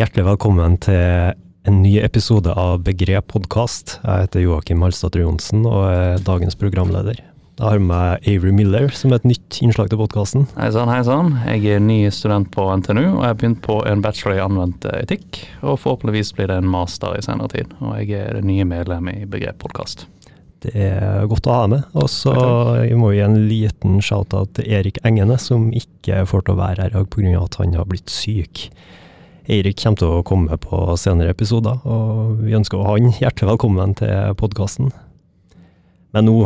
Hjertelig velkommen til en ny episode av Begrep podkast. Jeg heter Joakim Halstad Johnsen og er dagens programleder. Jeg har med meg Avery Miller som er et nytt innslag til podkasten. Hei sann, hei sann. Jeg er ny student på NTNU, og jeg har begynt på en bachelor i anvendt etikk. Og forhåpentligvis blir det en master i senere tid. Og jeg er det nye medlem i Begrep podkast. Det er godt å ha med. Og så må vi gi en liten shout-out til Erik Engene, som ikke får til å være her i dag pga. at han har blitt syk. Eirik kommer til å komme på senere episoder, og vi ønsker han hjertelig velkommen til podkasten. Men nå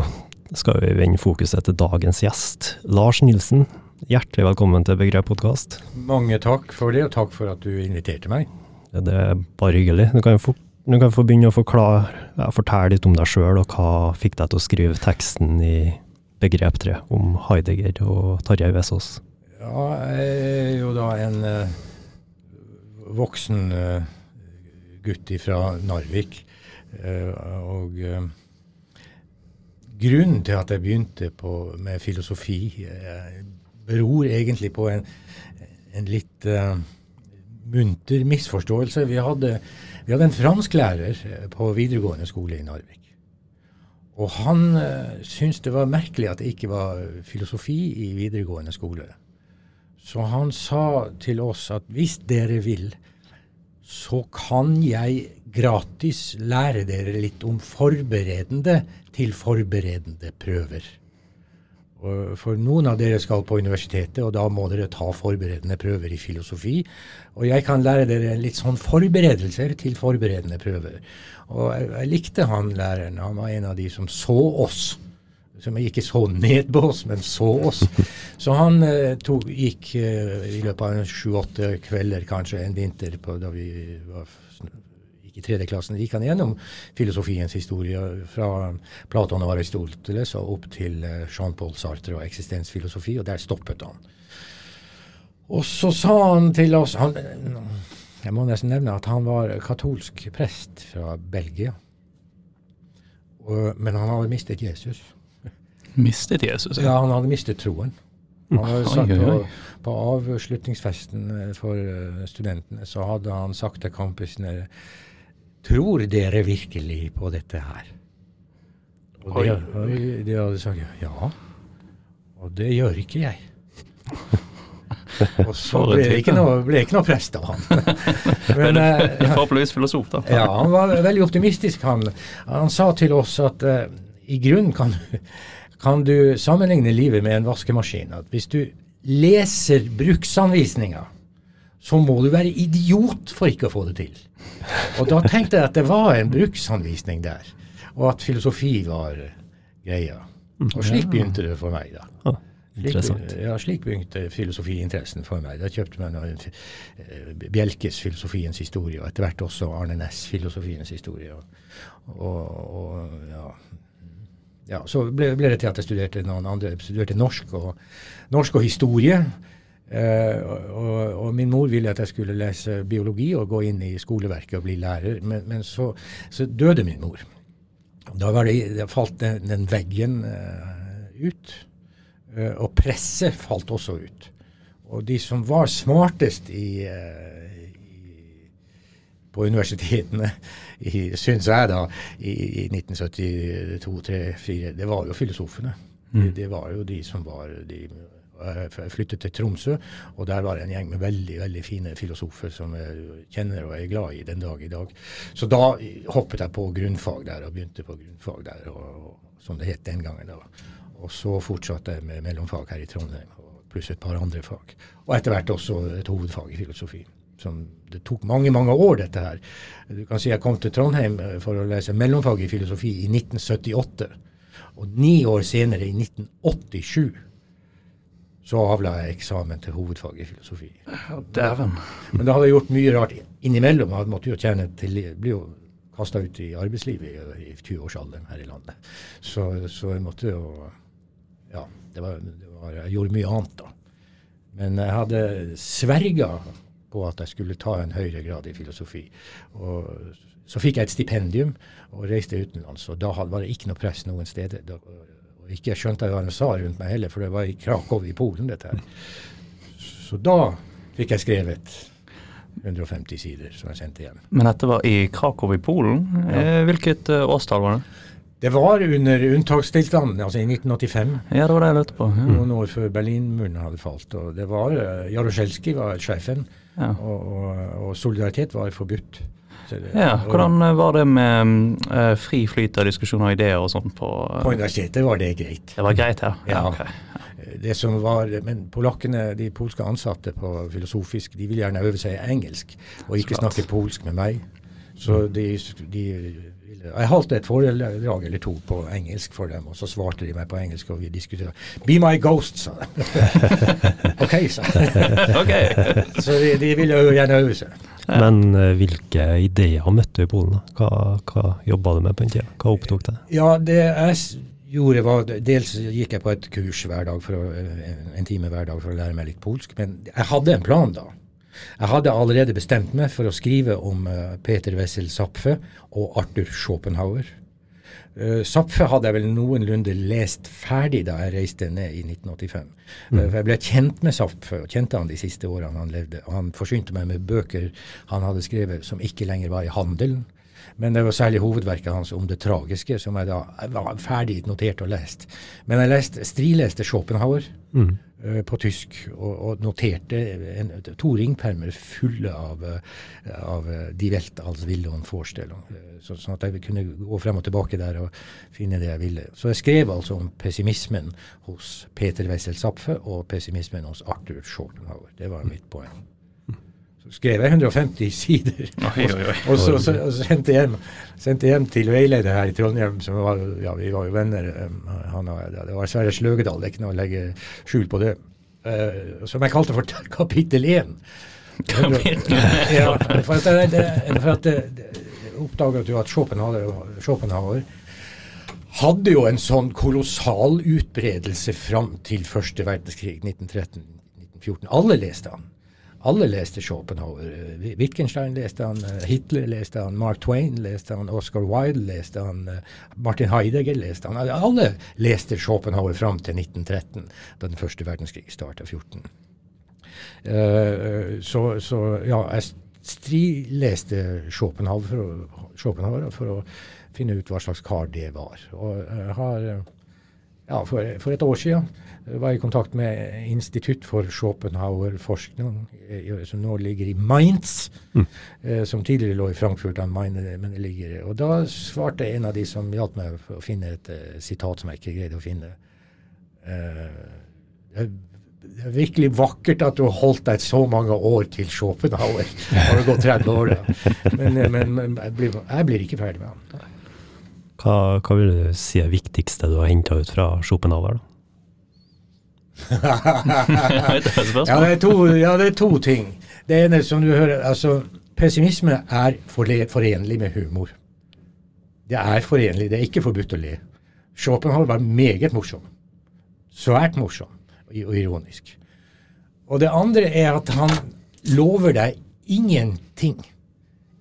skal vi vende fokuset til dagens gjest, Lars Nilsen. Hjertelig velkommen til Begrep podkast. Mange takk for det, og takk for at du inviterte meg. Det er bare hyggelig. Du kan, få, du kan få begynne å forklare, ja, fortelle litt om deg sjøl, og hva fikk deg til å skrive teksten i Begrep 3 om Heidegger og Tarjei Vesaas? Ja, jeg er jo da voksen uh, gutt fra Narvik. Uh, og uh, grunnen til at jeg begynte på, med filosofi, beror egentlig på en, en litt munter misforståelse. Vi hadde, vi hadde en fransklærer på videregående skole i Narvik. Og han syntes det var merkelig at det ikke var filosofi i videregående skole. Så han sa til oss at hvis dere vil, så kan jeg gratis lære dere litt om forberedende til forberedende prøver. For noen av dere skal på universitetet, og da må dere ta forberedende prøver i filosofi. Og jeg kan lære dere litt sånn forberedelser til forberedende prøver. Og jeg, jeg likte han læreren. Han var en av de som så oss som ikke så oss, men så oss. Så han eh, tog, gikk eh, i løpet av sju-åtte kvelder, kanskje en vinter på, da vi var, gikk i tredje klassen, gikk han gjennom filosofiens historie fra Platon og Aristoteles og opp til eh, Jean-Paul Sartre og eksistensfilosofi, og der stoppet han. Og så sa han til oss han, Jeg må nesten nevne at han var katolsk prest fra Belgia. Og, men han hadde mistet Jesus. Mistet Jesus? Ja, han hadde mistet troen. Han hadde sagt på, på avslutningsfesten eh, for eh, studentene så hadde han sagt til kompisene Tror dere virkelig på dette her? Og de, de hadde sagt ja. Og det gjør ikke jeg. Og så ble det ikke noe, ble ikke noe prest av han. Men, uh, Forhåpentligvis filosof, da. Ja, han var veldig optimistisk. Han, han sa til oss at uh, i grunnen kan du kan du sammenligne livet med en vaskemaskin. At hvis du leser bruksanvisninga, så må du være idiot for ikke å få det til. Og da tenkte jeg at det var en bruksanvisning der, og at filosofi var greia. Og slik begynte det for meg, da. Slik, ja, slik begynte filosofiinteressen for meg. Da kjøpte jeg meg uh, Bjelkes 'Filosofiens historie', og etter hvert også Arne Næss 'Filosofiens historie'. Og, og, og ja, ja, så ble, ble, det til at jeg studerte noen andre, studerte norsk og, norsk og historie. Eh, og, og, min mor ville at jeg skulle lese biologi og gå inn i skoleverket og bli lærer, men, men så, så, døde min mor. Da det, det falt den, den veggen eh, ut. Eh, og presset falt også ut. Og de som var smartest i, eh, på universitetene syns jeg, da, i, i 1972, 3, 4, det var jo filosofene. Mm. Det, det, var jo de som var de Jeg flyttet til Tromsø, og der var det en gjeng med veldig veldig fine filosofer som jeg kjenner og er glad i den dag i dag. Så da hoppet jeg på grunnfag der, og begynte på grunnfag der, og, og, som det het den gangen. da. Og så fortsatte jeg med mellomfag her i Trondheim, pluss et par andre fag. Og etter hvert også et hovedfag i filosofi som det tok mange, mange år, dette her. Du kan si jeg kom til Trondheim eh, for å lese mellomfag i filosofi i 1978. Og ni år senere, i 1987, så avla jeg eksamen til hovedfag i filosofi. Ja, dæven. Men da hadde jeg gjort mye rart innimellom. Jeg måtte jo tjene til Bli jo kasta ut i arbeidslivet i, i 20-årsalderen her i landet. Så, så, jeg måtte jo Ja, det var, det var, jeg gjorde mye annet da. Men jeg hadde sverga på at jeg skulle ta en høyere grad i filosofi. Og så fikk jeg et stipendium og reiste utenlands. Og da var det ikke noe press noen steder. Da, ikke skjønte jeg hva de sa rundt meg heller, for det var i Krakow i Polen, dette her. Så da fikk jeg skrevet 150 sider som jeg sendte hjem. Men dette var i Krakow i Polen. Ja. Eh, Hvilket eh, årstall var det? Det var under unntakstilstanden, altså i 1985. Ja, det var det jeg lurte på. Ja. Noen år før Berlinmuren hadde falt. og det var, uh, Jaroszewski var sjefen, Ja. og, og, og solidaritet var forbudt. Det- ja, Hvordan eh, var det med mm, eh, fri flyt av diskusjoner og ideer og sånt på, uh, På universitetet var det greit. Det var greit, ja? Ja. Okay. Det som var, Men polakkene, de polske ansatte på filosofisk, de ville gjerne øve seg i engelsk, og ikke Så snakke polsk med meg. Så de, de ville Jeg holdt et foredrag eller to på engelsk for dem, og så svarte de meg på engelsk, og vi diskuterte. Be my ghost, sa de. OK, sa de. Så de, de ville jo gjerne øve seg. Men uh, hvilke ideer møtte du i Polen? da? Hva, hva jobba du med på den tida? Hva opptok deg? Ja, det jeg gjorde var Dels gikk jeg på et kurs hver dag, for å, en- en time hver dag for å lære meg litt polsk. Men jeg hadde en plan da. Jeg hadde allerede bestemt meg for å skrive om eh, Peter Wessel Zapfe og Arthur Schopenhauer. Uh, Zapfe hadde jeg vel noenlunde lest ferdig da jeg reiste ned i 1985. Eh, for jeg ble kjent med Zapfe, og kjente han de siste årene han levde. Han forsynte meg med bøker han hadde skrevet som ikke lenger var i handelen. Men det var særlig hovedverket hans om det tragiske, som jeg da jeg var ferdig notert og lest. Men jeg lest, strileste Schopenhauer Mm. uh, på tysk, og, og noterte en, to ringpermer fulle av, eh, av eh, Die Welt als Wille und Vorstellung. så, sånn at jeg kunne gå frem og tilbake der og finne det jeg ville. Så jeg skrev altså om pessimismen hos Peter Wessel Zapfe og pessimismen hos Arthur Schopenhauer. Det var mitt poeng. Skrev jeg 150 sider. Oi, oi, oi. Og så, så, og så sendte jeg hjem, sendte hjem til veileder her i Trondheim, som var, ja, vi var jo venner. um, Han, og jeg, det var Sverre Sløgedal, det er ikke noe å legge skjul på det. uh, som jeg kalte for kapittel 1. ja, for at, det, det, for at det, oppdaget jo at Schopenhauer, Schopenhauer hadde jo en sånn kolossal utbredelse fram til første verdenskrig, 1913-1914. Alle leste han. Alle leste Schopenhauer. Eh, Wittgenstein leste han, eh, Hitler leste han, Mark Twain leste han, Oscar Wilde leste han, eh, Martin Heidegger leste han. Alle leste Schopenhauer fram til 1913, da den første verdenskrig starta 14. Uh, så, så ja, jeg strileste Schopenhauer for, å, Schopenhauer for å finne ut hva slags kar det var. Og jeg har ja, for, for et år siden var jeg i kontakt med Institutt for Schopenhauer-forskning, eh, som nå ligger i Mainz, Mm. eh, som tidligere lå i Frankfurt Main, eh, men det ligger Og da svarte en av de som hjalp meg å finne et uh, sitat som jeg ikke greide å finne. Uh, det er- det er virkelig vakkert at du har holdt deg så mange år til Schopenhauer. Har det gått 30 år, da. Men, men, men jeg, blir, jeg blir ikke ferdig med han. Hva, hva vil du si er viktigste du har henta ut fra Schopenhauer? da? Ja det, er to, ja, det er to ting. Det ene som du hører, altså Pessimisme er forenlig med humor. Det er forenlig, det er ikke forbudt å le. Schopenhauer var meget morsom. Svært morsom og ironisk. Og det andre er at han lover deg ingenting.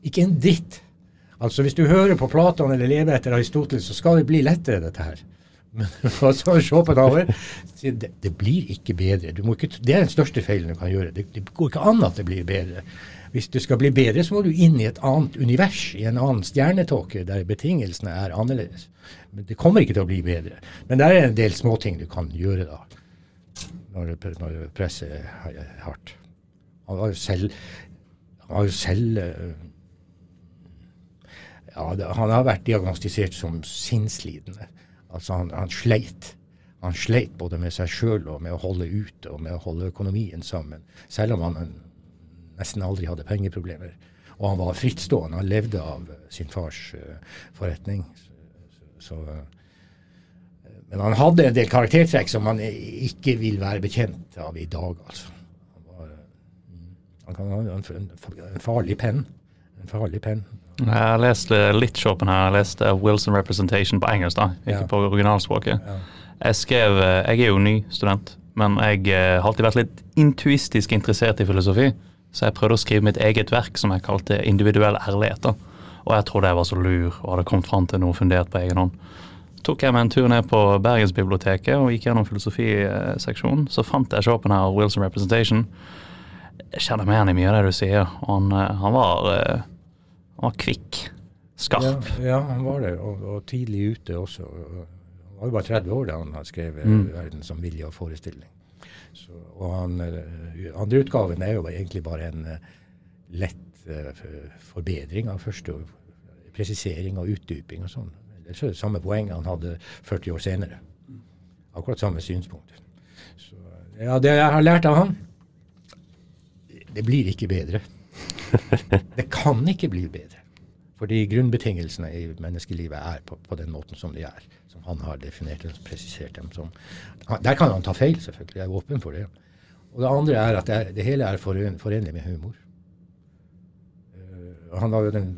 Ikke en dritt. Altså Hvis du hører på Platon eller lever etter Aristoteles, så skal det bli lettere, dette her. Men sa Schopenhauer? sier, Det, det blir ikke bedre. Du ikke, det er den største feilen du kan gjøre. Det, det går ikke an at det blir bedre. Hvis det skal bli bedre, så må du inn i et annet univers, i en annen stjernetåke, der betingelsene er annerledes. Men det kommer ikke til å bli bedre. Men det er en del småting du kan gjøre da, når, når presset er hardt. Han var jo selv, han var jo selv eh, ja, det, Han har vært diagnostisert som sinnslidende. Altså han, han sleit. Han sleit både med seg sjøl og med å holde ut og med å holde økonomien sammen. Selv om han nesten aldri hadde pengeproblemer. Og han var frittstående. Han levde av eh, sin fars uh, forretning. Så, eh, men han hadde en del karaktertrekk som eh, ikke vil være bekjent av i dag, altså. Han, var, han kan ha en, en farlig penn. En alle penn. Jeg har lest eh, litt Schopenhauer. Jeg leste Wilson Representation på engelsk, da, ikke Ja. på originalspråket. Ja. Jeg skrev eh, Jeg er jo ny student, men jeg eh, har alltid vært litt intuistisk interessert i filosofi. Så jeg prøvde å skrive mitt eget verk som jeg kalte Individuell ærlighet. da. Og jeg trodde jeg var så lur og hadde kommet fram til noe fundert på egen hånd. Tok jeg meg en tur ned på Bergensbiblioteket og gikk gjennom filosofiseksjonen. Så fant jeg Schopenhauer Wilson Representation. Jeg kjenner meg igjen i mye av det du sier. Og han, eh, han, var, var kvikk. Skarp. Ja, ja, han var det, og, og tidlig ute også. Han var jo bare 30 år da han skrevet Mm. 'Verden som vilje og forestilling'. Så, og han, eh, andre utgaven er jo egentlig bare en eh, lett eh, forbedring av første. og Presisering og utdyping og sånn. Det er det samme poeng han hadde 40 år senere. Akkurat samme synspunkt. Så, ja, det jeg har lært av han Det blir ikke bedre. Det kan ikke bli bedre. Fordi grunnbetingelsene i menneskelivet er på, på den måten som de er. Som han har definert og presisert dem som. Der kan han ta feil, selvfølgelig. Jeg er åpen for det. Og det andre er at det, er- det hele er foren, forenlig med humor. Uh, han var jo den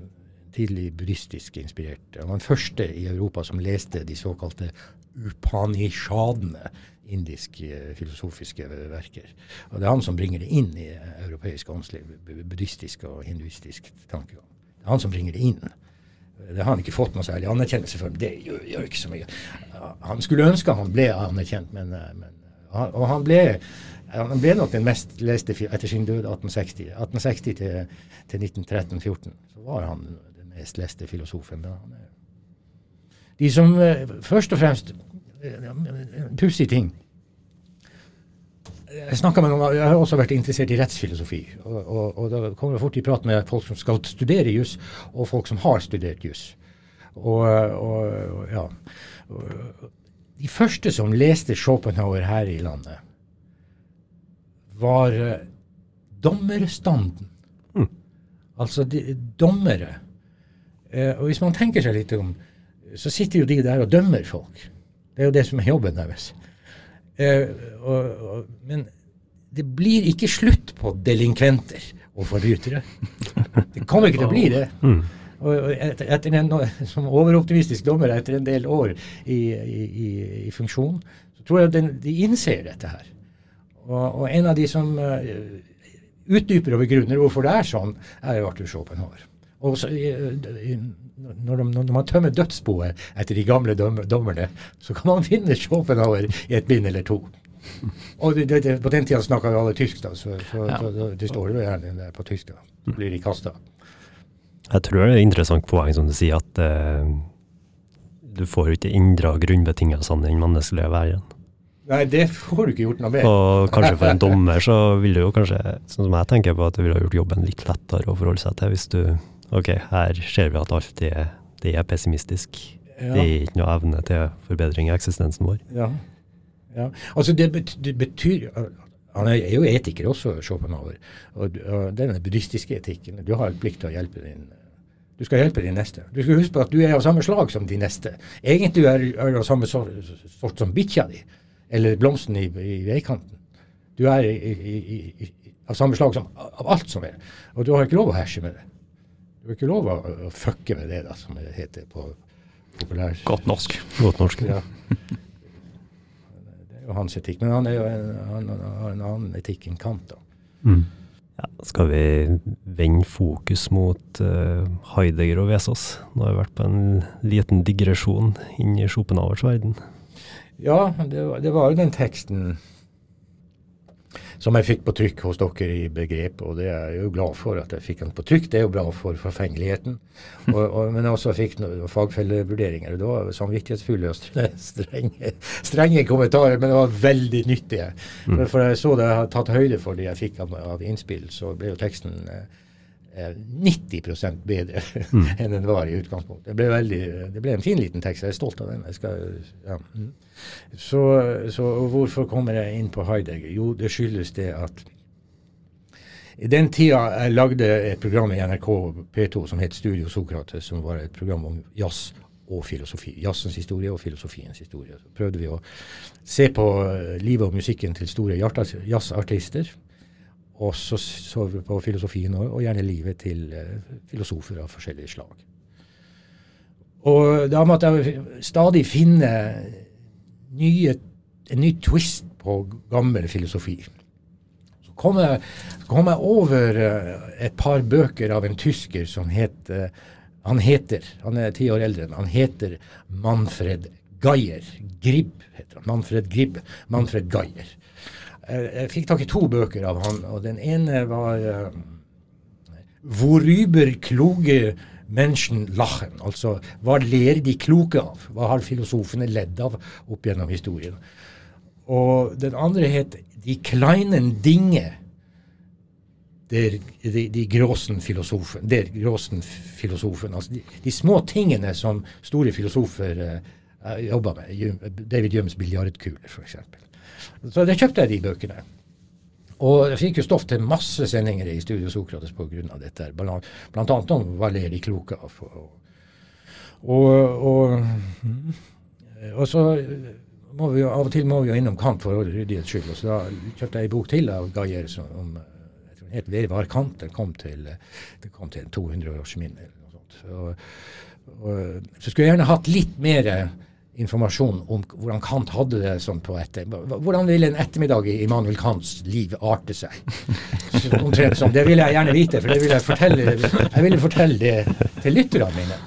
tidlig buddhistisk inspirerte. Han var den første i Europa som leste de såkalte upanishadene, indiske eh, filosofiske verker. Og det er han som bringer det inn i eh, europeisk åndsliv, buddhistisk og hinduistisk tankegang. Det er han som bringer det inn. Det har han ikke fått noe særlig anerkjennelse for. Det gjør, gjør ikke så mye. Han skulle ønske han ble anerkjent, men, eh, men Og han ble, han ble nok den mest leste etter sin død 1860. 1860 til, til 1913-14 så var han den mest leste filosofen. De som først og fremst pussig ting. Jeg, med noen, jeg har også vært interessert i rettsfilosofi. Og, og, og da kommer jeg fort i prat med folk som skal studere juss, og folk som har studert juss. Og, og, og ja. De første som leste Schopenhauer her i landet, var dommerstanden. dommerstanden. Altså de, dommere. Eh, og hvis man tenker seg litt om, så sitter jo de der og dømmer folk. Det er jo det som er jobben deres. Eh, og, og, men det blir ikke slutt på delinkventer og forbrytere. Det kommer ikke til å bli det. Og, og etter, etter en, som overoptimistisk dommer etter en del år i, i, i, i funksjon, så tror jeg den, de innser dette her. Og, og en av de som eh, utdyper og begrunner hvorfor det er sånn, er jo Arthur Schopenhauer. Så, når, de, når man tømmer dødsboet etter de gamle dommerne, så kan man finne Schopenhauer i et bind eller to. Og det, det, på den tida snakka jo alle tysk, da, så, så, Ja. så, det står jo gjerne der på tysk. da. Så blir de kasta. Jeg tror det er et interessant poeng som du sier, at eh, du får jo ikke endra grunnbetingelsene i den menneskelige verden. Nei, det får du ikke gjort noe med. Og kanskje for en dommer så vil du jo kanskje, sånn som jeg tenker på, at det ville gjort jobben litt lettere å forholde seg til hvis du Ok, her ser vi at alt det, det er pessimistisk. Det er ikke noe evne til forbedring i eksistensen vår. Ja. ja. Altså, det, bet, det betyr Han er jo etiker også, Schopenhauer. Og, og den buddhistiske etikken. Du har plikt til å hjelpe din Du skal hjelpe din neste. Du skal huske på at du er av samme slag som din neste. Egentlig er du av samme sort, sort som bikkja di, eller blomsten i, i veikanten. Du er i, i, av samme slag som av alt som er. Og du har ikke lov å herse med det. Du er ikke lov å, å fucke med det, da, som det heter på populær... Godt norsk. Godt norsk. Ja. Det er jo hans etikk. Men han er jo en, han, han har en annen etikk enn Kant, da. Mm. Ja, skal vi vende fokus mot uh, Heidegger og Vesaas? Nå har vi vært på en liten digresjon inn i Schopenhauers verden. Ja, det, var- det var jo den teksten som jeg fikk på trykk hos dere i Begrep, og det er jeg jo glad for at jeg fikk den på trykk. Det er jo bra for forfengeligheten. Og, og, men også fikk fagfellevurderinger. og Det var samvittighetsfulle og strenge, strenge kommentarer, men det var veldig nyttige. For, for jeg så det jeg hadde tatt høyde for det jeg fikk av, av innspill, så ble jo teksten eh, 90% bedre enn den var i utgangspunktet. Det ble, veldig, det ble en fin liten tekst. Jeg er stolt av den. Skal, ja. mm. Så, så hvorfor kommer jeg inn på Heidegger? Jo, det skyldes det at i den tida jeg lagde et program i NRK P2 som het Studio Sokrates, som var et program om jazz og filosofi. Jazzens historie og filosofiens historie. Så prøvde vi å se på eh, livet og musikken til store jazzartister. Og så vi på filosofien og, og gjerne livet til eh, filosofer av forskjellige slag. Og da måtte jeg stadig finne nye, en ny twist på gammel filosofi. Så kom jeg, kom jeg over eh, et par bøker av en tysker som het eh, Han heter, han er ti år eldre, enn han heter Manfred Geyer. Gribb heter han. Manfred Gribb. Manfred Geyer. Jeg, fikk tak i to bøker av han, og den ene var uh, Worüber kloge Menschen lachen. Altså hva ler de kloke av? Hva har filosofene ledd av opp gjennom historien? Og den andre het De kleinen Dinge. Der, de, de Gråsen-filosofen. Altså de, de, små tingene som store filosofer uh, jobber med. David Jums biljardkuler, f.eks. Så da kjøpte jeg de bøkene. Og jeg fikk jo stoff til masse sendinger i Studio Sokrates pga. dette. Blant, annet om Valeri Kloka. Og, og, og, og, så må vi jo, av og til må vi jo innom Kant for ryddighets skyld. Og så da kjøpte jeg en bok til av Gayer om jeg tror het Ved var Kant. Den kom til, den kom til 200-årsminne eller noe sånt. Og, og, så skulle jeg gjerne hatt litt mer informasjon om hvordan Kant hadde det sånn på etter. Hvordan ville en ettermiddag i Immanuel Kants liv arte seg? Omtrent sånn. Det vil jeg gjerne vite, for det vil jeg fortelle, jeg vil fortelle det til lytterne mine.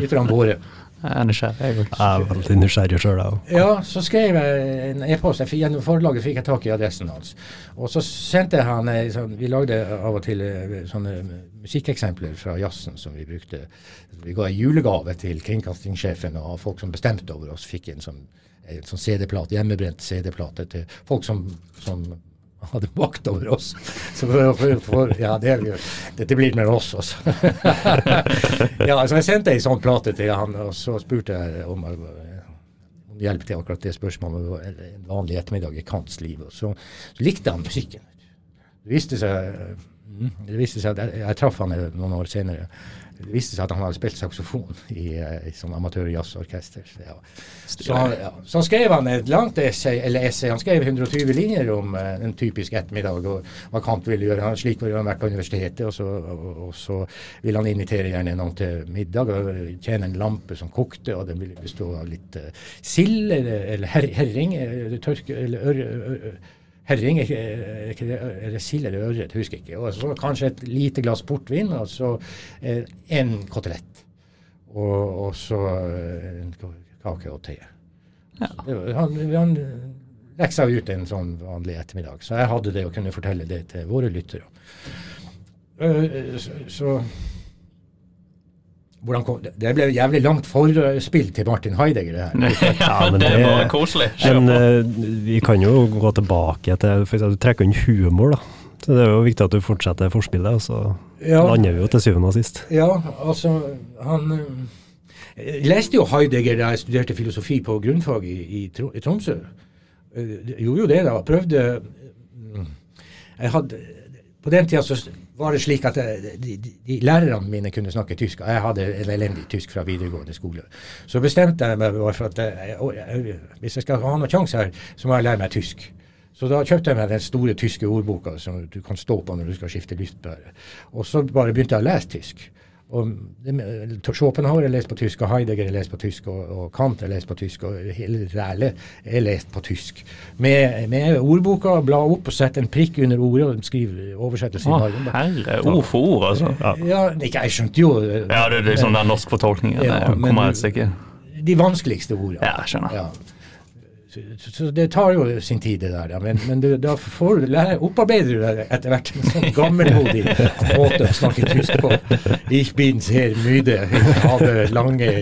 Lytterne våre. Jeg er nysgjerrig, jeg òg. Jeg er veldig nysgjerrig sjøl, jeg òg. Ja, så skrev jeg en e-post. Gjennom forlaget fikk jeg tak i adressen hans. Og så sendte jeg han sånn, Vi lagde av og til eh, sånne musikkeksempler fra jazzen som vi brukte. Vi ga en julegave til kringkastingssjefen og folk som bestemte over oss, fikk en sånn, en sånn CD-plate, hjemmebrent CD-plate til folk som, som hadde makt over oss. Så for, for, ja, det, dette blir med oss også. ja, så jeg sendte ei sånn plate til han, og så spurte jeg om, om hjelp til akkurat det spørsmålet. En vanlig ettermiddag i Kants liv. Og så, så likte han musikken. Det viste seg, mm, det viste seg at jeg, jeg traff han noen år senere. Det viste seg at han hadde spilt saksofon i, eh, i sånn amatør-jazzorkester. Ja. Så, ja. så, han skrev han et langt essay, eller essay, han skrev 120 linjer om uh, en typisk ettermiddag og hva Kant ville gjøre. Han, slik ville han vært på universitetet, og så, og, og så ville han invitere gjerne noen til middag og tjene en lampe som kokte, og den ville bestå av litt uh, sild eller, eller her, herring, eller tørk, eller ør, ør, ør herring, eller sild eller ørret, husker ikke. Og så kanskje et lite glass portvin, og så eh, en kotelett. Og, og, så eh, en kake og te. Ja. Han, han leksa ut en sånn vanlig ettermiddag. Så jeg hadde det å kunne fortelle det til våre lyttere. Uh, så, så Kom, det ble jævlig langt forspill til Martin Heidegger, det her. ja, men det, det var koselig. Men uh, vi kan jo gå tilbake til for Du trekker inn humor, da. Så Det er jo viktig at du fortsetter forspillet, og så ja, lander vi jo til syvende og sist. Ja, altså han Jeg eh, leste jo Heidegger da jeg studerte filosofi på grunnfag i, i, i Tromsø. Jeg eh, gjorde jo det, da. Prøvde Jeg hadde På den tida så var det slik at eh, de, de, lærerne mine kunne snakke tysk. Jeg hadde en elendig tysk fra videregående skole. Så bestemte jeg meg for at jeg, eh, hvis jeg skal ha noen sjanse her, så må jeg lære meg tysk. Så da kjøpte jeg meg den store tyske ordboka som du kan stå på når du skal skifte lyspære. Og så bare begynte jeg å lese tysk. Og Schopenhauer er lest på tysk, og Heidegger er lest på tysk, og, og Kant er lest på tysk, og hele Ræle er lest på tysk. Med, med ordboka, bla opp og sette en prikk under ordet og skrive oversettelse i. Herre, ord for ord, altså. Ja, ja ikke, jeg skjønte jo Ja, det er liksom den norske fortolkningen. Ja, det kommer et sikkert. De vanskeligste ordene. Ja, jeg skjønner. Ja. Så, det tar jo sin tid, det der. Ja. Men, men du, da får du opparbeider du deg etter hvert en sånn gammelhodig måte å snakke tysk på. Ich bin sehr müde. Ich habe lange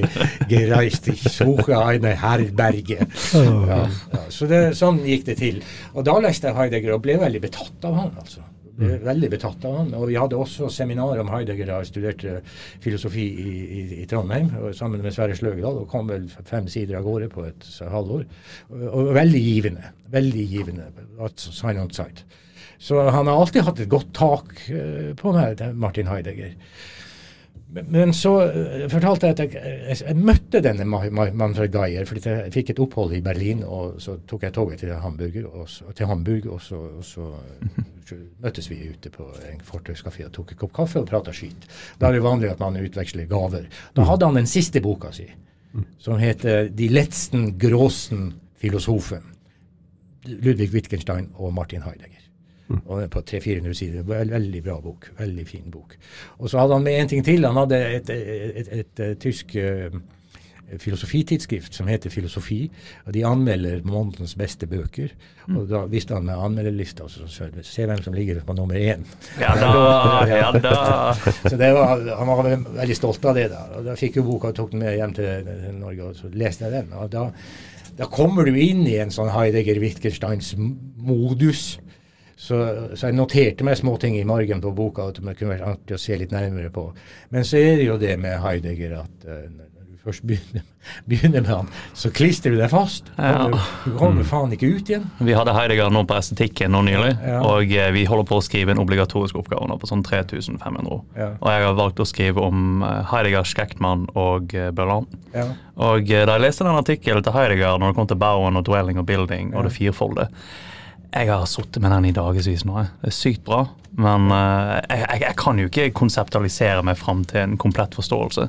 gereist. Ich suche eine herberge. Ja, ja. Så det, sånn gikk det til. Og da leste jeg Heidegger og ble veldig betatt av han. altså ble mm. veldig betatt av han. Og vi hadde også seminar om Heidegger da jeg studerte filosofi i, i, i Trondheim sammen med Sverre Sløgedal, og kom vel fem sider av gårde på et halvår. Og, og veldig givende. Veldig givende. Sign on sight. Så han har alltid hatt et godt tak uh, på meg, Martin Heidegger. Men så uh, fortalte jeg at jeg, jeg, jeg møtte denne Manfred Geyer, fordi jeg fikk et opphold i Berlin. og Så tok jeg toget til Hamburg, og så, til Hamburg, og så, og så møttes vi ute på en fortauskafé og tok en kopp kaffe og prata skit. Da er det vanlig at man utveksler gaver. Da hadde han den siste boka si, som heter 'De letzten großen Filosofen'. Ludvig Wittgenstein og Martin Heidegger. Og på 300-400 sider. Veldig bra bok. Veldig fin bok. Og så hadde han med en ting til. Han hadde et, et, et, et tysk uh, filosofitidsskrift som heter Filosofi. og De anmelder månedens beste bøker. Mm. Og da visste han med anmelderlista, så, så se hvem som ligger på nummer én. Ja da, ja da. så det var, Han var veldig stolt av det. Da og da fikk jo boka og tok den med hjem til Norge, og så leste jeg den. og da, da kommer du inn i en sånn Heidegger-Wittgensteins modus. Så, så, jeg noterte meg småting i margen på boka at det kunne vært artig å se litt nærmere på. Men så er det jo det med Heidegger at uh, når du først begynner, begynner, med han, så klistrer du deg fast. Ja. Du kommer faen ikke ut igjen. Vi hadde Heidegger nå på estetikken nå nylig, ja. og uh, vi holder på å skrive en obligatorisk oppgave nå på sånn 3500 ord. Ja. Og jeg har valgt å skrive om uh, Heidegger, Skjektmann og Berland. Og da jeg leste den artikkelen til Heidegger når det kom til Bowen og Dwelling og Building og det firefolde jeg har sittet med den i dagevis nå. Det er sykt bra. Men uh, jeg, jeg, jeg, kan jo ikke konseptualisere meg fram til en komplett forståelse.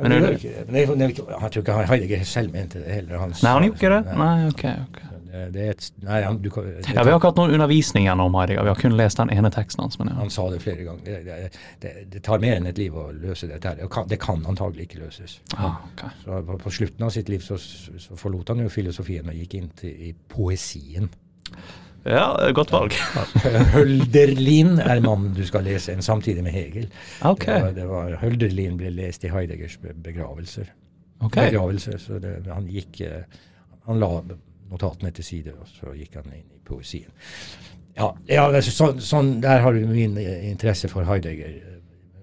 Men, det, jeg, tror ikke Heidegger selv mente det heller. Han, nei, han gjorde ikke det? Nei, ok. ok. Det, et, nei, han, kan, ja, Vi har ikke hatt noen undervisning gjennom Heidegger, vi har kun lest den ene teksten hans. Ja. Han sa det flere ganger. Det, det, tar mer enn et liv å løse dette. her. Det kan, det kan antagelig ikke løses. Ah, okay. Så på, på, slutten av sitt liv så, så forlot han jo filosofien og gikk inn til, i poesien. Ja, godt valg. Hølderlin er mannen du skal lese en samtidig med Hegel. Okay. Det var, det var, Hølderlin ble lest i Heideggers begravelser. Okay. Begravelser, så det, han gikk eh, Han la notatene til side, og så gikk han inn i poesien. Ja, ja så, sånn, sånn, Der har du min interesse for Heidegger.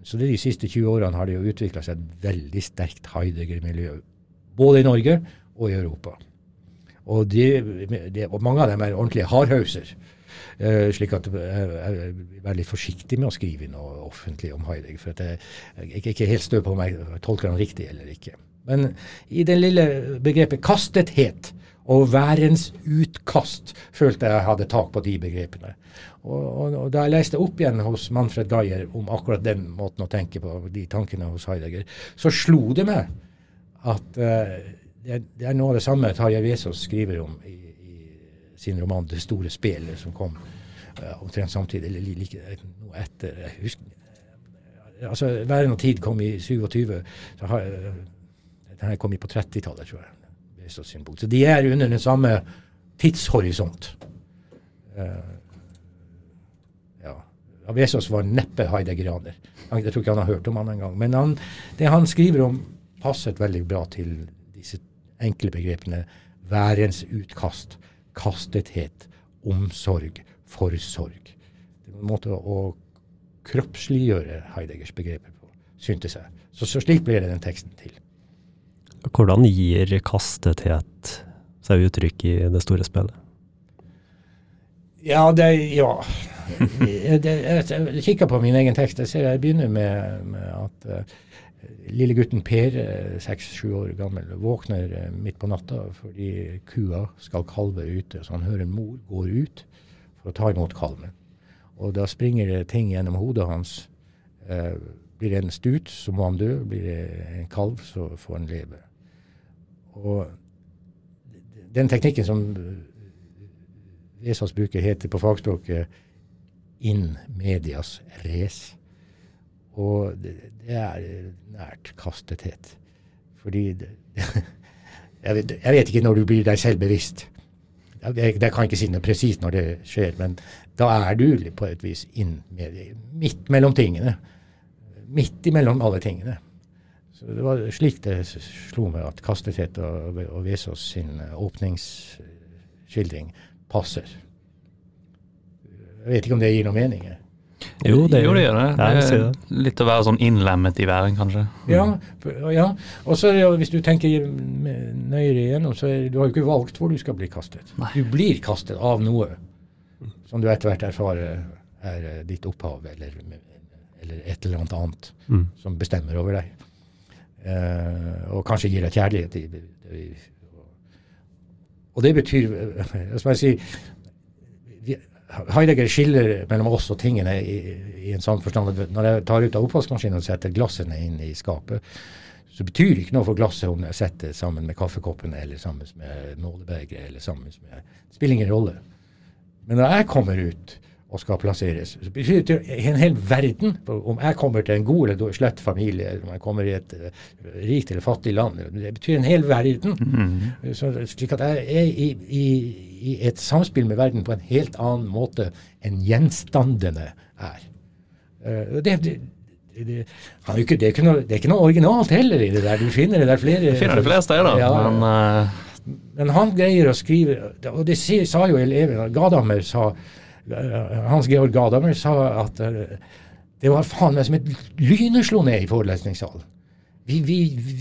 Så de siste 20 årene har det jo utvikla seg et veldig sterkt Heidegger-miljø. Både i Norge og i Europa. Og, de, de, og mange av dem er ordentlige hardhauser. Uh, slik at jeg er veldig forsiktig med å skrive noe offentlig om Heidegger. For jeg, jeg er ikke helt stø på om jeg tolker han riktig eller ikke. Men i det lille begrepet kastethet og værens utkast følte jeg hadde tak på de begrepene. Og, og, og, da jeg leste opp igjen hos Manfred Geyer om akkurat den måten å tenke på, de tankene hos Heidegger, så slo det meg at uh, det er, noe av det samme Tarjei Vesaas skriver om i, i, sin roman 'Det store spelet', som kom uh, omtrent samtidig, eller like, noe etter. jeg husker, altså Væren og tid kom i 27. så har, uh, Den her kom på 30-tallet, tror jeg. Vesaas sin bok. Så de er under den samme tidshorisont. Uh, ja. Vesaas var neppe heidegraner. Jeg tror ikke han har hørt om han engang. Men han, det han skriver om, passet veldig bra til disse enkle begrepene værens utkast, kastethet, omsorg, forsorg. Det er en måte å kroppsliggjøre Heideggers begreper på, syntes jeg. Så, så slik ble det den teksten til. Hvordan gir kastethet seg uttrykk i det store spillet? Ja, det Ja. Jeg, jeg, jeg kikker på min egen tekst. Jeg ser jeg begynner med, med at uh, Lille gutten Per, eh, seks-sju år gammel, våkner eh, midt på natta fordi kua skal kalve ute. Så han hører mor går ut for å ta imot kalven. Og da springer det ting gjennom hodet hans. Eh, blir det en stut, så må han dø. Blir det en kalv, så får han leve. Og den teknikken som Vesaas bruker, heter på fagspråket in medias res. Og det, det er nært kastethet. Fordi det, jeg, vet, jeg, vet, ikke når du blir deg selvbevisst. Jeg, jeg kan ikke si noe presist når det skjer, men da er du på et vis inn med, midt mellom tingene. Midt imellom alle tingene. Så Det var slik det slo meg at kastethet og, og Vesaas sin åpningsskildring passer. Jeg vet ikke om det gir noe mening. Jo, det, jo, det gjør det. det er litt å være sånn innlemmet i væren, kanskje. Ja, ja. og så hvis du tenker nøyere igjennom, så er, du har jo ikke valgt hvor du skal bli kastet. Nei. Du blir kastet av noe som du etter hvert erfarer er eh, ditt opphav, eller, eller et eller annet annet mm. som bestemmer over deg. Uh, og kanskje gir deg kjærlighet. I, i, og det betyr, som jeg sier Heidegger skiller mellom oss og tingene i, i en sånn forstand at når jeg tar ut av oppvaskmaskinen og setter glassene inn i skapet, så betyr det ikke noe for glasset om jeg setter det sammen med kaffekoppen eller sammen med nålebegeret eller sammen med Det spiller ingen rolle. Men når jeg kommer ut og skal plasseres. Så betyr det en hel verden om jeg kommer til en god eller slett familie, eller om jeg kommer i et uh, rikt eller fattig land. Det betyr en hel verden. Mm. Så, slik at jeg er i, i, i, et samspill med verden på en helt annen måte enn gjenstandene er. Uh, det, det, det, ikke, det, er noe, det er ikke noe originalt heller i det der. Du finner det der flere Du finner det flere steder, ja, men uh... Men han greier å skrive Og det sa jo eleven Gadamer sa hans Georg Gadamer sa at det var faen meg som et lynet slo ned i forelesningssalen. Vi, vi,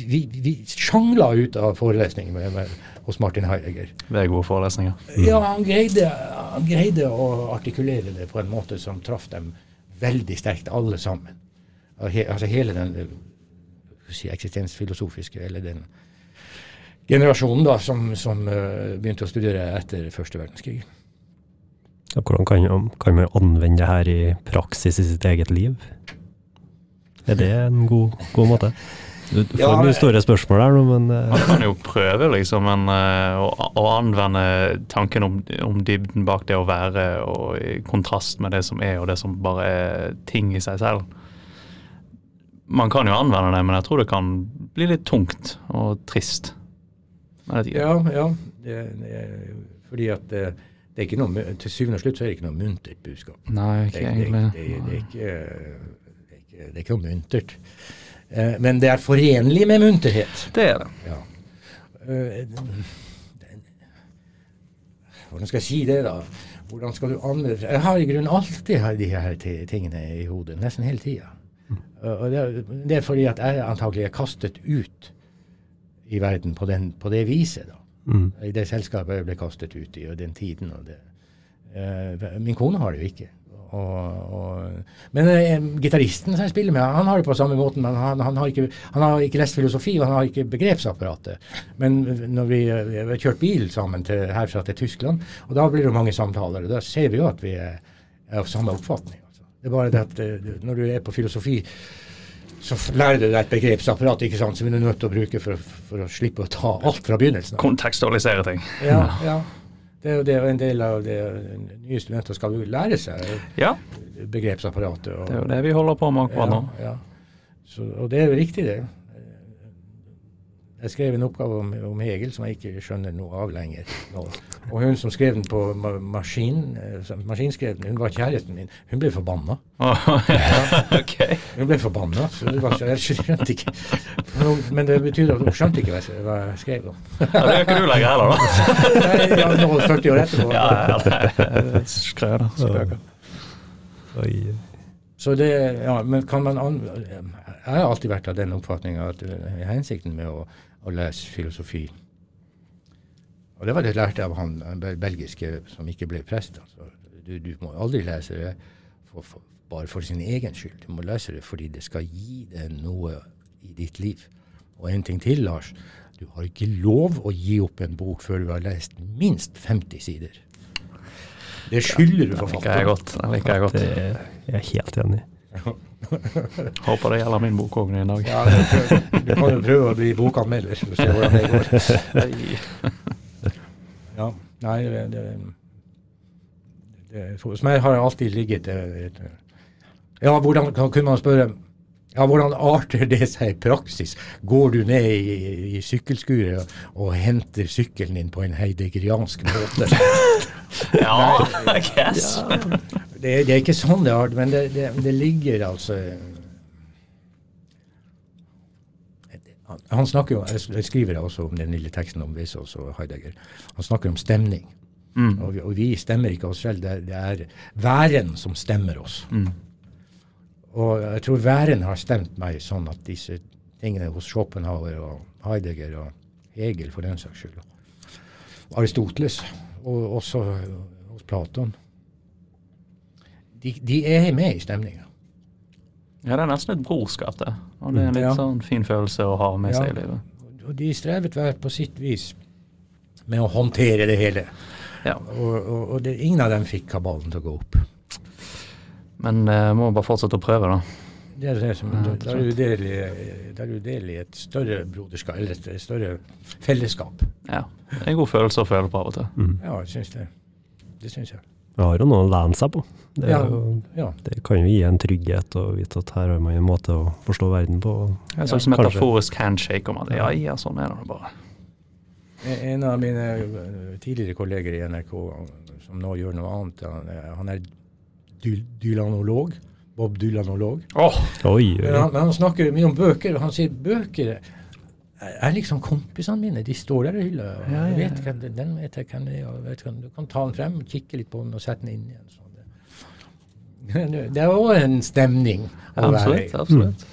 vi, vi sjangla ut av forelesningen med, med, hos Martin Heidegger. Det er gode forelesninger. Ja, han greide, han greide, å artikulere det på en måte som traff dem veldig sterkt, alle sammen. altså hele den si, eksistensfilosofiske, eller den generasjonen da, som, som uh, begynte å studere etter første verdenskrig. Ja, hvordan kan, kan, man anvende det her i praksis i sitt eget liv? Er det en god, god måte? Du får ja, mye store spørsmål her nå, men uh. Man kan jo prøve, liksom, men, uh, å, å, anvende tanken om, om, dybden bak det å være, og i kontrast med det som er, og det som bare er ting i seg selv. Man kan jo anvende det, men jeg tror det kan bli litt tungt og trist. Ja, ja. Det, det, fordi at det, det er ikke noe, til syvende og slutt så er det ikke noe muntert budskap. Nei, ikke egentlig. Det, det, det, ikke, det, ikke, det er ikke noe muntert. Eh, men det er forenlig med munterhet. Det er det. Ja. Uh, hvordan skal jeg si det, da? Hvordan skal du anvende Jeg har i grunnen alltid de her tingene i hodet, nesten hele tida. Og det er, det er, fordi at jeg antagelig er kastet ut i verden på, den, på det viset. da. Mm. I det selskapet jeg ble kastet ut i, og den tiden. og det. Uh, min kone har det jo ikke. Og, og, men uh, gitaristen som jeg spiller med, han har det på samme måten. Men han, han, har ikke, han, har ikke, lest filosofi, og han har ikke begrepsapparatet. Men når vi, vi har kjørt bil sammen til, herfra til Tyskland, og da blir det mange samtaler. og Da ser vi jo at vi er, er av samme oppfatning. Altså. Det er bare det at uh, når du er på filosofi så lærer du deg et begrepsapparat ikke sant, som du er nødt til å bruke for, for, å slippe å ta alt fra begynnelsen. Kontekstualisere ting. Ja, ja. Det er jo det, en del av det nye studenter skal jo lære seg. Ja. Begrepsapparatet. Og, det er jo det vi holder på med akkurat nå. Ja, Så, og det er jo riktig, det. Jeg skrev en oppgave om, om, Hegel som jeg ikke skjønner noe av lenger. Nå. Og hun som skrev den på maskin, eh, maskinskrev den, hun var kjæresten min. Hun ble forbanna. Oh, ja. okay. Hun ble forbanna. Så det var, jeg skjønte ikke Men det betyr at hun skjønte ikke hva jeg skrev om. ja, det gjør ikke du lenger heller, da? Nei, ja, nå 40 år etterpå. Ja, ja, Skrøner. Spøker. Så det, ja, men kan man an Jeg har alltid vært av den oppfatninga at hensikten med å å lese filosofi. Og det var det lærte av han, han belgiske som ikke ble prest. Altså. Du, du, må aldri lese det for, for, bare for sin egen skyld. Du må lese det fordi det skal gi deg noe i ditt liv. Og en ting til, Lars. Du har ikke lov å gi opp en bok før du har lest minst 50 sider. Det skylder du forfatteren. Det liker jeg godt. Det liker jeg godt. Det er jeg helt enig i. Håper det gjelder min bok òg en dag. Ja, du kan jo prøve å bli bokanmelder og se hvordan det går. ja, nei, det, det, det, Hos meg har det alltid ligget et, Ja, hvordan kunne man spørre ja, Hvordan arter det seg i praksis? Går du ned i, i sykkelskuret og, og, henter sykkelen din på en heidegriansk måte? ja, I guess. Ja, det, det, er ikke sånn det er, men det, det, det ligger altså Han snakker jo, Jeg skriver også om den lille teksten om Vesaas og Heidegger. Han snakker om stemning. Mm. Og, vi, og, vi, stemmer ikke oss selv. Det, det er væren som stemmer oss. Mm. Og jeg tror væren har stemt meg sånn at disse tingene hos Schopenhauer og Heidegger og Hegel for den saks skyld, og Aristoteles og også hos Platon de, de er med i stemninga. Ja, det er nesten et brorskap, det. Og det er en litt ja. sånn fin følelse å ha med ja. seg i livet. Og de strevet hver på sitt vis med å håndtere det hele. Ja. Og, og, og det, ingen av dem fikk kabalen til å gå opp. Men uh, må bare fortsette å prøve, da. Det er det som, da, da, er du del i, et større broderskap, eller et, større fellesskap. Ja. Det er en god følelse å føle på av og til. Mm. Ja, jeg syns det. Det syns jeg. Jeg har jo noe å lene seg på. Det, Ja. jo, Ja. det kan jo gi en trygghet å vite at her har man en måte å forstå verden på. En slags Ja, kanskje. metaforisk handshake om at ja, ja, sånn er det bare. En av mine eh, tidligere kolleger i NRK som nå gjør noe annet, han, er- han er dylanolog. Bob Dylanolog. Oh, Oi, Men oi. han, men han snakker mye om bøker, og han sier bøker er, liksom kompisene mine. De står der i hylla. og Ja, ja, vet hvem det- Den vet jeg hvem det er. og vet hvem- Du kan ta den frem, kikke litt på den og sette den inn igjen. sånn. Det- Det er òg en stemning. Ja, absolutt. absolutt.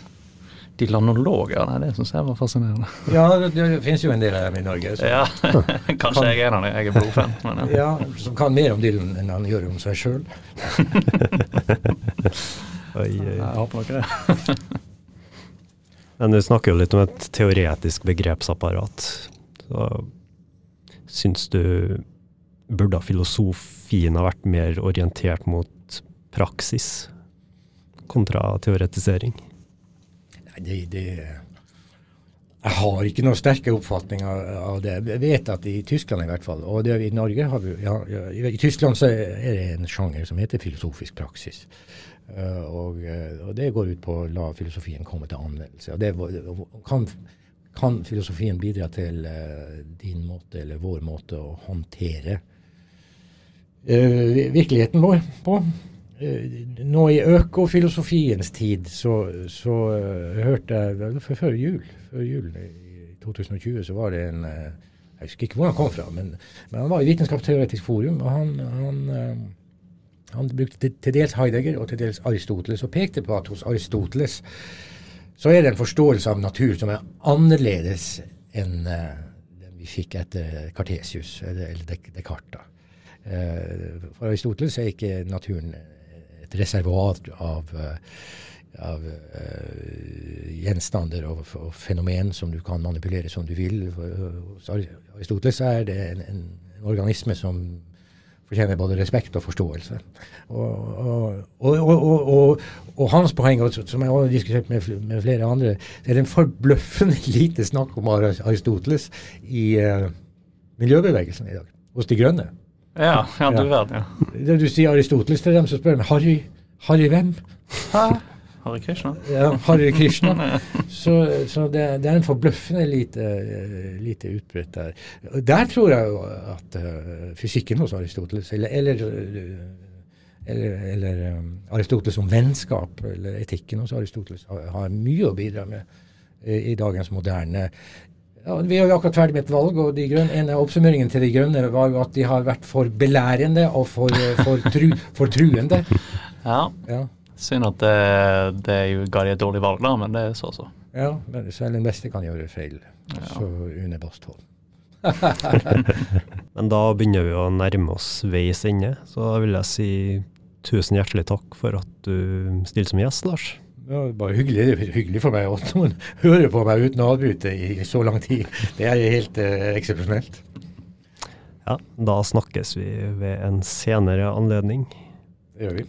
De lanologer, nei, det syns jeg var fascinerende. Ja, det, det finnes jo en del av dem i Norge. Så, Ja, Kanskje jeg er en av dem, jeg er blodfan. Ja. ja, som kan mer om Dylan enn han gjør om seg sjøl. Jeg håper nok det. Men du snakker jo litt om et teoretisk begrepsapparat. Så syns du burde filosofien ha vært mer orientert mot praksis kontra teoretisering? Det, det Jeg har ikke noen sterke oppfatninger av, det. Jeg vet at i Tyskland i hvert fall, og det, i Norge har vi ja, I Tyskland så er det en sjanger som heter filosofisk praksis. Uh, og, eh, og det går ut på å la filosofien komme til anvendelse. Og det, kan, kan filosofien bidra til uh, din måte eller vår måte å håndtere uh, virkeligheten vår på? Eh, nå i økofilosofiens tid så, så uh, hørte jeg for før jul, før julen i 2020 så var det en uh, Jeg husker ikke hvor han kom fra, men, men han var i Vitenskapsteoretisk forum. og han, han, uh, han brukte til, dels Heidegger og til dels Aristoteles, og pekte på at hos Aristoteles så er det en forståelse av natur som er annerledes enn den vi fikk etter Cartesius, eller, eller Descartes. For Aristoteles er ikke naturen et reservoar av, eh, av uh, gjenstander og, og fenomen som du kan manipulere som du vil. Hos Aristoteles er det en, en, en organisme som fortjener både respekt og forståelse. Og, og, og, hans poeng, som jeg har diskutert med, med flere andre, det er en forbløffende lite snakk om Aristoteles i uh, miljøbevegelsen i dag. Hos De Grønne. Ja, ja, du verden, ja. Du sier Aristoteles til dem, så spør de Harry, Harry hvem? Hare Krishna. Ja, Harry Krishna. Så, så det, det er en forbløffende lite, eh, lite utbredt der. Der tror jeg jo at uh, fysikken hos Aristoteles, eller, eller, eh, eller, eller um, Aristoteles som vennskap, eller etikken hos Aristoteles, har, har mye å bidra med i, i dagens moderne ja, Vi er jo akkurat ferdig med et valg, og de grønne, en av oppsummeringene til De grønne var jo at de har vært for belærende og for, eh, for, tru, for truende. Ja, Ja. synd at det, det jo ga de et dårlig valg, da, men det er så så. Ja, men selv den beste kan gjøre feil. Ja. Så Une Bastholm. Men da begynner vi å nærme oss veis ende, så da vil jeg si tusen hjertelig takk for at du stiller som gjest, Lars. Det var bare hyggelig, hyggelig for meg at noen hører på meg uten å avbryte i så lang tid. Det er helt eh, eksepsjonelt. Ja, da snakkes vi ved en senere anledning. Det gjør vi.